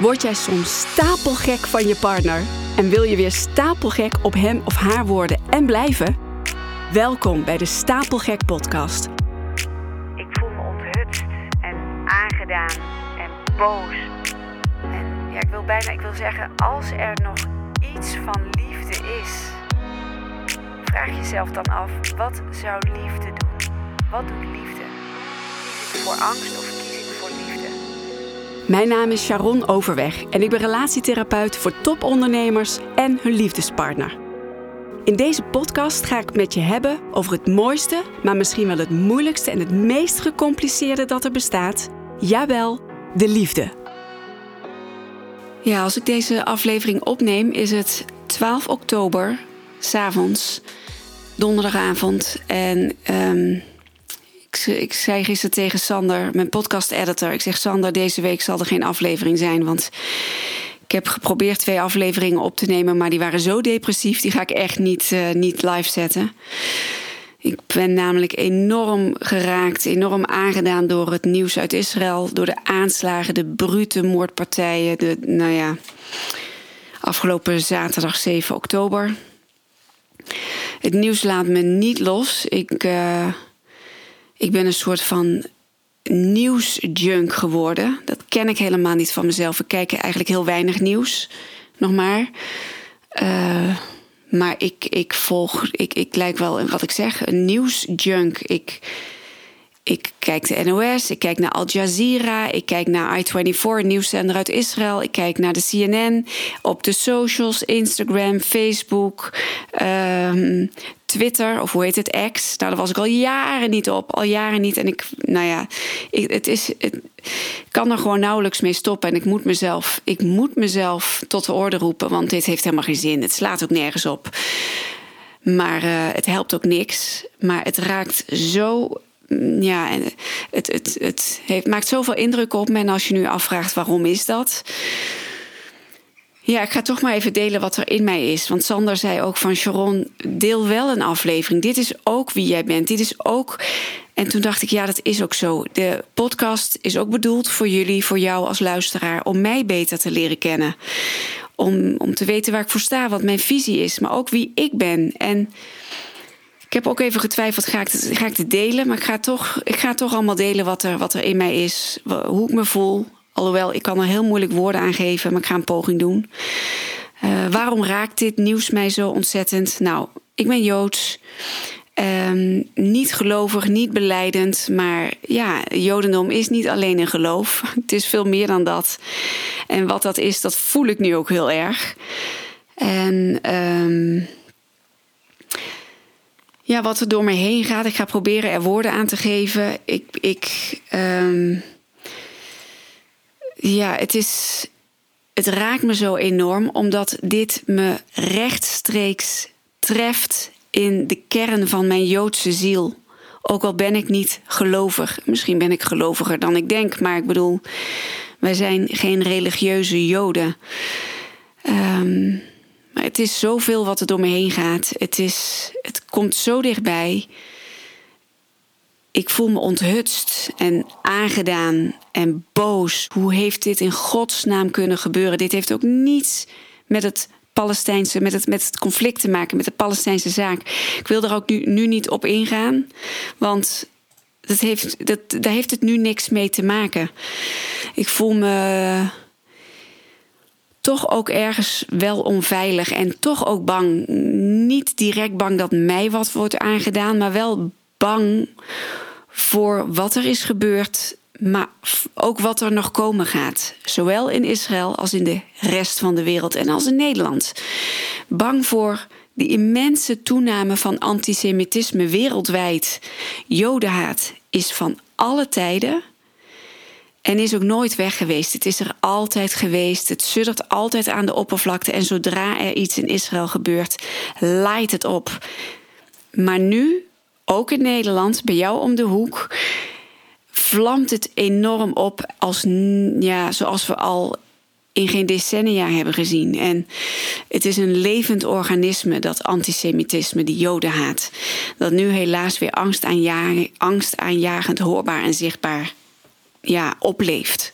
Word jij soms stapelgek van je partner en wil je weer stapelgek op hem of haar worden en blijven? Welkom bij de Stapelgek Podcast. Ik voel me onthutst en aangedaan en boos. En ja, ik wil bijna, ik wil zeggen, als er nog iets van liefde is, vraag jezelf dan af, wat zou liefde doen? Wat doet liefde? Voor angst of Mijn naam is Sharon Overweg en ik ben relatietherapeut voor topondernemers en hun liefdespartner. In deze podcast ga ik met je hebben over het mooiste, maar misschien wel het moeilijkste en het meest gecompliceerde dat er bestaat. Jawel, de liefde. Ja, als ik deze aflevering opneem, is het 12 oktober, s'avonds, donderdagavond. En ehm, ik, ik zei gisteren tegen Sander, mijn podcast-editor, ik zeg Sander, deze week zal er geen aflevering zijn, want ik heb geprobeerd twee afleveringen op te nemen, maar die waren zo depressief, die ga ik echt niet, uh, niet live zetten. Ik ben namelijk enorm geraakt, enorm aangedaan door het nieuws uit Israël, door de aanslagen, de brute moordpartijen, de, nou ja, afgelopen zaterdag 7 oktober. Het nieuws laat me niet los. Ik, uh, ik ben een soort van nieuwsjunk geworden. Dat ken ik helemaal niet van mezelf. Ik kijk eigenlijk heel weinig nieuws, nog maar. Uh, maar ik, ik volg, ik, ik lijk wel, wat ik zeg, een nieuwsjunk. Ik, ik kijk de NOS, ik kijk naar Al Jazeera, ik kijk naar i24, nieuwszender uit Israël. Ik kijk naar de CNN, op de socials, Instagram, Facebook, um, Twitter, of hoe heet het, X. Nou, daar was ik al jaren niet op, al jaren niet. En ik, nou ja, ik, het is, het, kan er gewoon nauwelijks mee stoppen. En ik moet mezelf, ik moet mezelf tot de orde roepen, want dit heeft helemaal geen zin. Het slaat ook nergens op. Maar uh, het helpt ook niks. Maar het raakt zo ja, en het, het, het heeft, maakt zoveel indruk op me. En als je nu afvraagt waarom is dat? Ja, ik ga toch maar even delen wat er in mij is. Want Sander zei ook van Sharon, deel wel een aflevering. Dit is ook wie jij bent. Dit is ook. En toen dacht ik, ja, dat is ook zo. De podcast is ook bedoeld voor jullie, voor jou als luisteraar, om mij beter te leren kennen. Om, om te weten waar ik voor sta, wat mijn visie is, maar ook wie ik ben. En ik heb ook even getwijfeld, ga ik het, ga ik het delen? Maar ik ga, toch, ik ga toch allemaal delen wat er, wat er in mij is. Hoe ik me voel. Alhoewel, ik kan er heel moeilijk woorden aan geven, maar ik ga een poging doen. Uh, waarom raakt dit nieuws mij zo ontzettend? Nou, ik ben Joods. Um, niet gelovig, niet beleidend. Maar ja, Jodendom is niet alleen een geloof. Het is veel meer dan dat. En wat dat is, dat voel ik nu ook heel erg. En... Um, ja, wat er door me heen gaat. Ik ga proberen er woorden aan te geven. Ik, ik um, ja, het is. Het raakt me zo enorm omdat dit me rechtstreeks treft in de kern van mijn Joodse ziel. Ook al ben ik niet gelovig. Misschien ben ik geloviger dan ik denk, maar ik bedoel, wij zijn geen religieuze Joden. Um, maar het is zoveel wat er door me heen gaat. Het, is, het komt zo dichtbij. Ik voel me onthutst en aangedaan en boos. Hoe heeft dit in godsnaam kunnen gebeuren? Dit heeft ook niets met het Palestijnse, met het, met het conflict te maken, met de Palestijnse zaak. Ik wil er ook nu, nu niet op ingaan, want dat heeft, dat, daar heeft het nu niks mee te maken. Ik voel me toch ook ergens wel onveilig en toch ook bang. Niet direct bang dat mij wat wordt aangedaan, maar wel bang voor wat er is gebeurd, maar ook wat er nog komen gaat. Zowel in Israël als in de rest van de wereld en als in Nederland. Bang voor die immense toename van antisemitisme wereldwijd. Jodenhaat is van alle tijden en is ook nooit weg geweest. Het is er altijd geweest. Het suddert altijd aan de oppervlakte. En zodra er iets in Israël gebeurt, laait het op. Maar nu, ook in Nederland, bij jou om de hoek, vlamt het enorm op als, ja, zoals we al in geen decennia hebben gezien. En het is een levend organisme, dat antisemitisme, die jodenhaat. Dat nu helaas weer angstaanjagend, hoorbaar en zichtbaar ja, opleeft.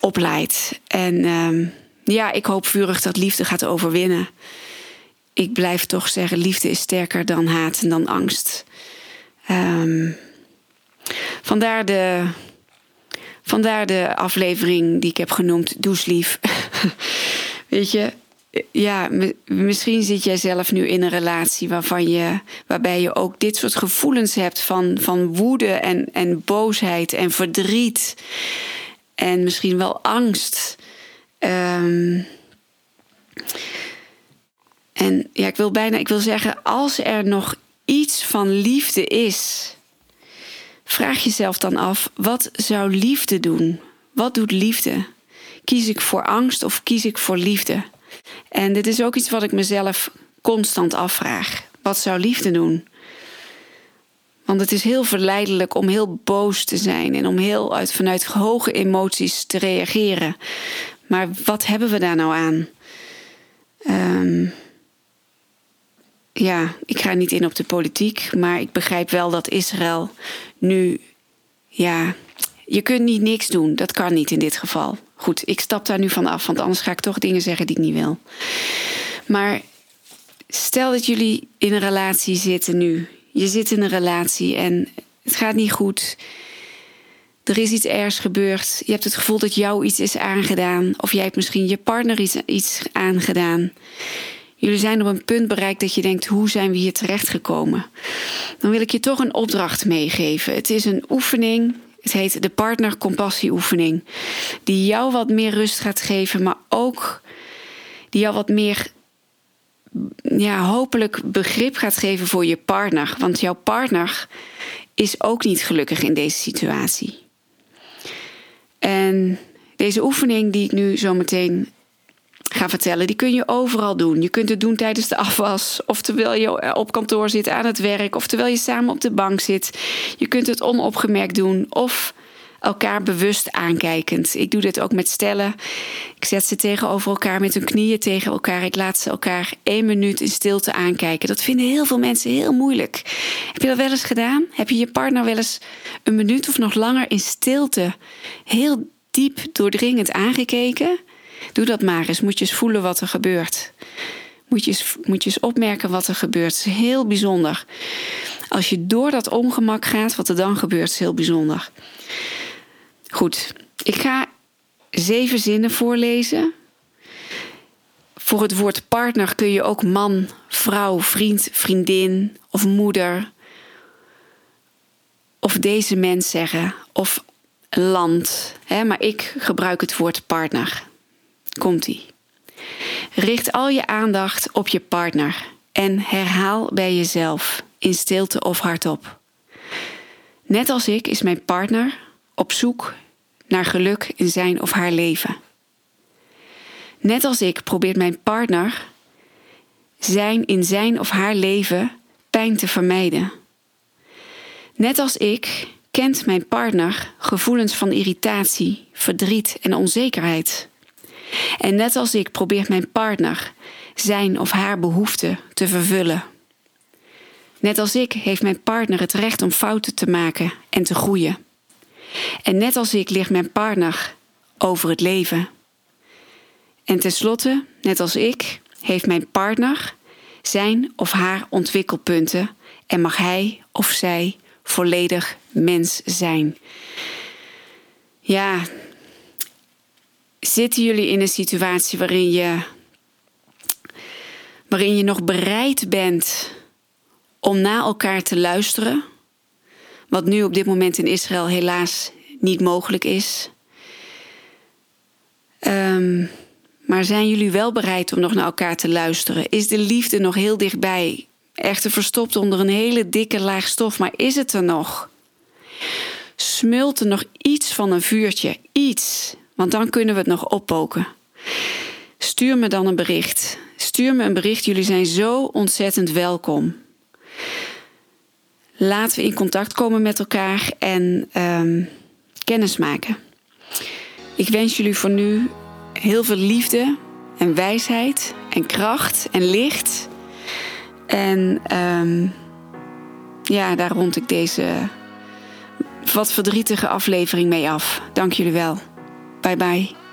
opleidt. En ehm, ja, ik hoop vurig dat liefde gaat overwinnen. Ik blijf toch zeggen, liefde is sterker dan haat en dan angst. Um, vandaar, de, vandaar de aflevering die ik heb genoemd Doeslief. Weet je, ja, misschien zit jij zelf nu in een relatie waarvan je, waarbij je ook dit soort gevoelens hebt van, van woede en, en boosheid en verdriet. En misschien wel angst. Um, en ja, ik wil bijna, ik wil zeggen, als er nog iets van liefde is, vraag jezelf dan af: wat zou liefde doen? Wat doet liefde? Kies ik voor angst of kies ik voor liefde? En dit is ook iets wat ik mezelf constant afvraag. Wat zou liefde doen? Want het is heel verleidelijk om heel boos te zijn en om heel uit, vanuit hoge emoties te reageren. Maar wat hebben we daar nou aan? Um, ja, ik ga niet in op de politiek, maar ik begrijp wel dat Israël nu, ja, je kunt niet niks doen. Dat kan niet in dit geval. Goed, ik stap daar nu van af, want anders ga ik toch dingen zeggen die ik niet wil. Maar stel dat jullie in een relatie zitten nu. Je zit in een relatie en het gaat niet goed. Er is iets ergs gebeurd. Je hebt het gevoel dat jou iets is aangedaan. Of jij hebt misschien je partner iets, iets aangedaan. Jullie zijn op een punt bereikt dat je denkt: hoe zijn we hier terechtgekomen? Dan wil ik je toch een opdracht meegeven. Het is een oefening. Het heet de partnercompassieoefening. Die jou wat meer rust gaat geven, maar ook die jou wat meer ja, hopelijk begrip gaat geven voor je partner. Want jouw partner is ook niet gelukkig in deze situatie. En deze oefening die ik nu zo meteen ga vertellen, die kun je overal doen. Je kunt het doen tijdens de afwas, of terwijl je op kantoor zit aan het werk, of terwijl je samen op de bank zit. Je kunt het onopgemerkt doen, of elkaar bewust aankijkend. Ik doe dit ook met stellen. Ik zet ze tegenover elkaar met hun knieën tegen elkaar. Ik laat ze elkaar één minuut in stilte aankijken. Dat vinden heel veel mensen heel moeilijk. Heb je dat wel eens gedaan? Heb je je partner wel eens een minuut of nog langer in stilte heel diep doordringend aangekeken? Doe dat maar eens. Moet je eens voelen wat er gebeurt. Moet je eens, moet je eens opmerken wat er gebeurt. Het is heel bijzonder. Als je door dat ongemak gaat, wat er dan gebeurt, is heel bijzonder. Goed, ik ga zeven zinnen voorlezen. Voor het woord partner kun je ook man, vrouw, vriend, vriendin of moeder of deze mens zeggen of land. Maar ik gebruik het woord partner. Komt-ie. Richt al je aandacht op je partner en herhaal bij jezelf in stilte of hardop. Net als ik is mijn partner op zoek naar geluk in zijn of haar leven. Net als ik probeert mijn partner zijn in zijn of haar leven pijn te vermijden. Net als ik kent mijn partner gevoelens van irritatie, verdriet en onzekerheid. En net als ik probeert mijn partner zijn of haar behoeften te vervullen. Net als ik heeft mijn partner het recht om fouten te maken en te groeien. En net als ik ligt mijn partner over het leven. En tenslotte, net als ik, heeft mijn partner zijn of haar ontwikkelpunten en mag hij of zij volledig mens zijn. Ja, zitten jullie in een situatie waarin je, waarin je nog bereid bent om naar elkaar te luisteren? Wat nu op dit moment in Israël helaas niet mogelijk is. Um, maar zijn jullie wel bereid om nog naar elkaar te luisteren? Is de liefde nog heel dichtbij? Echter verstopt onder een hele dikke laag stof, maar is het er nog? Smult er nog iets van een vuurtje? Iets. Want dan kunnen we het nog oppoken. Stuur me dan een bericht. Stuur me een bericht. Jullie zijn zo ontzettend welkom. Laten we in contact komen met elkaar en um, kennis maken. Ik wens jullie voor nu heel veel liefde en wijsheid en kracht en licht. En um, ja, daar rond ik deze wat verdrietige aflevering mee af. Dank jullie wel. Bye bye.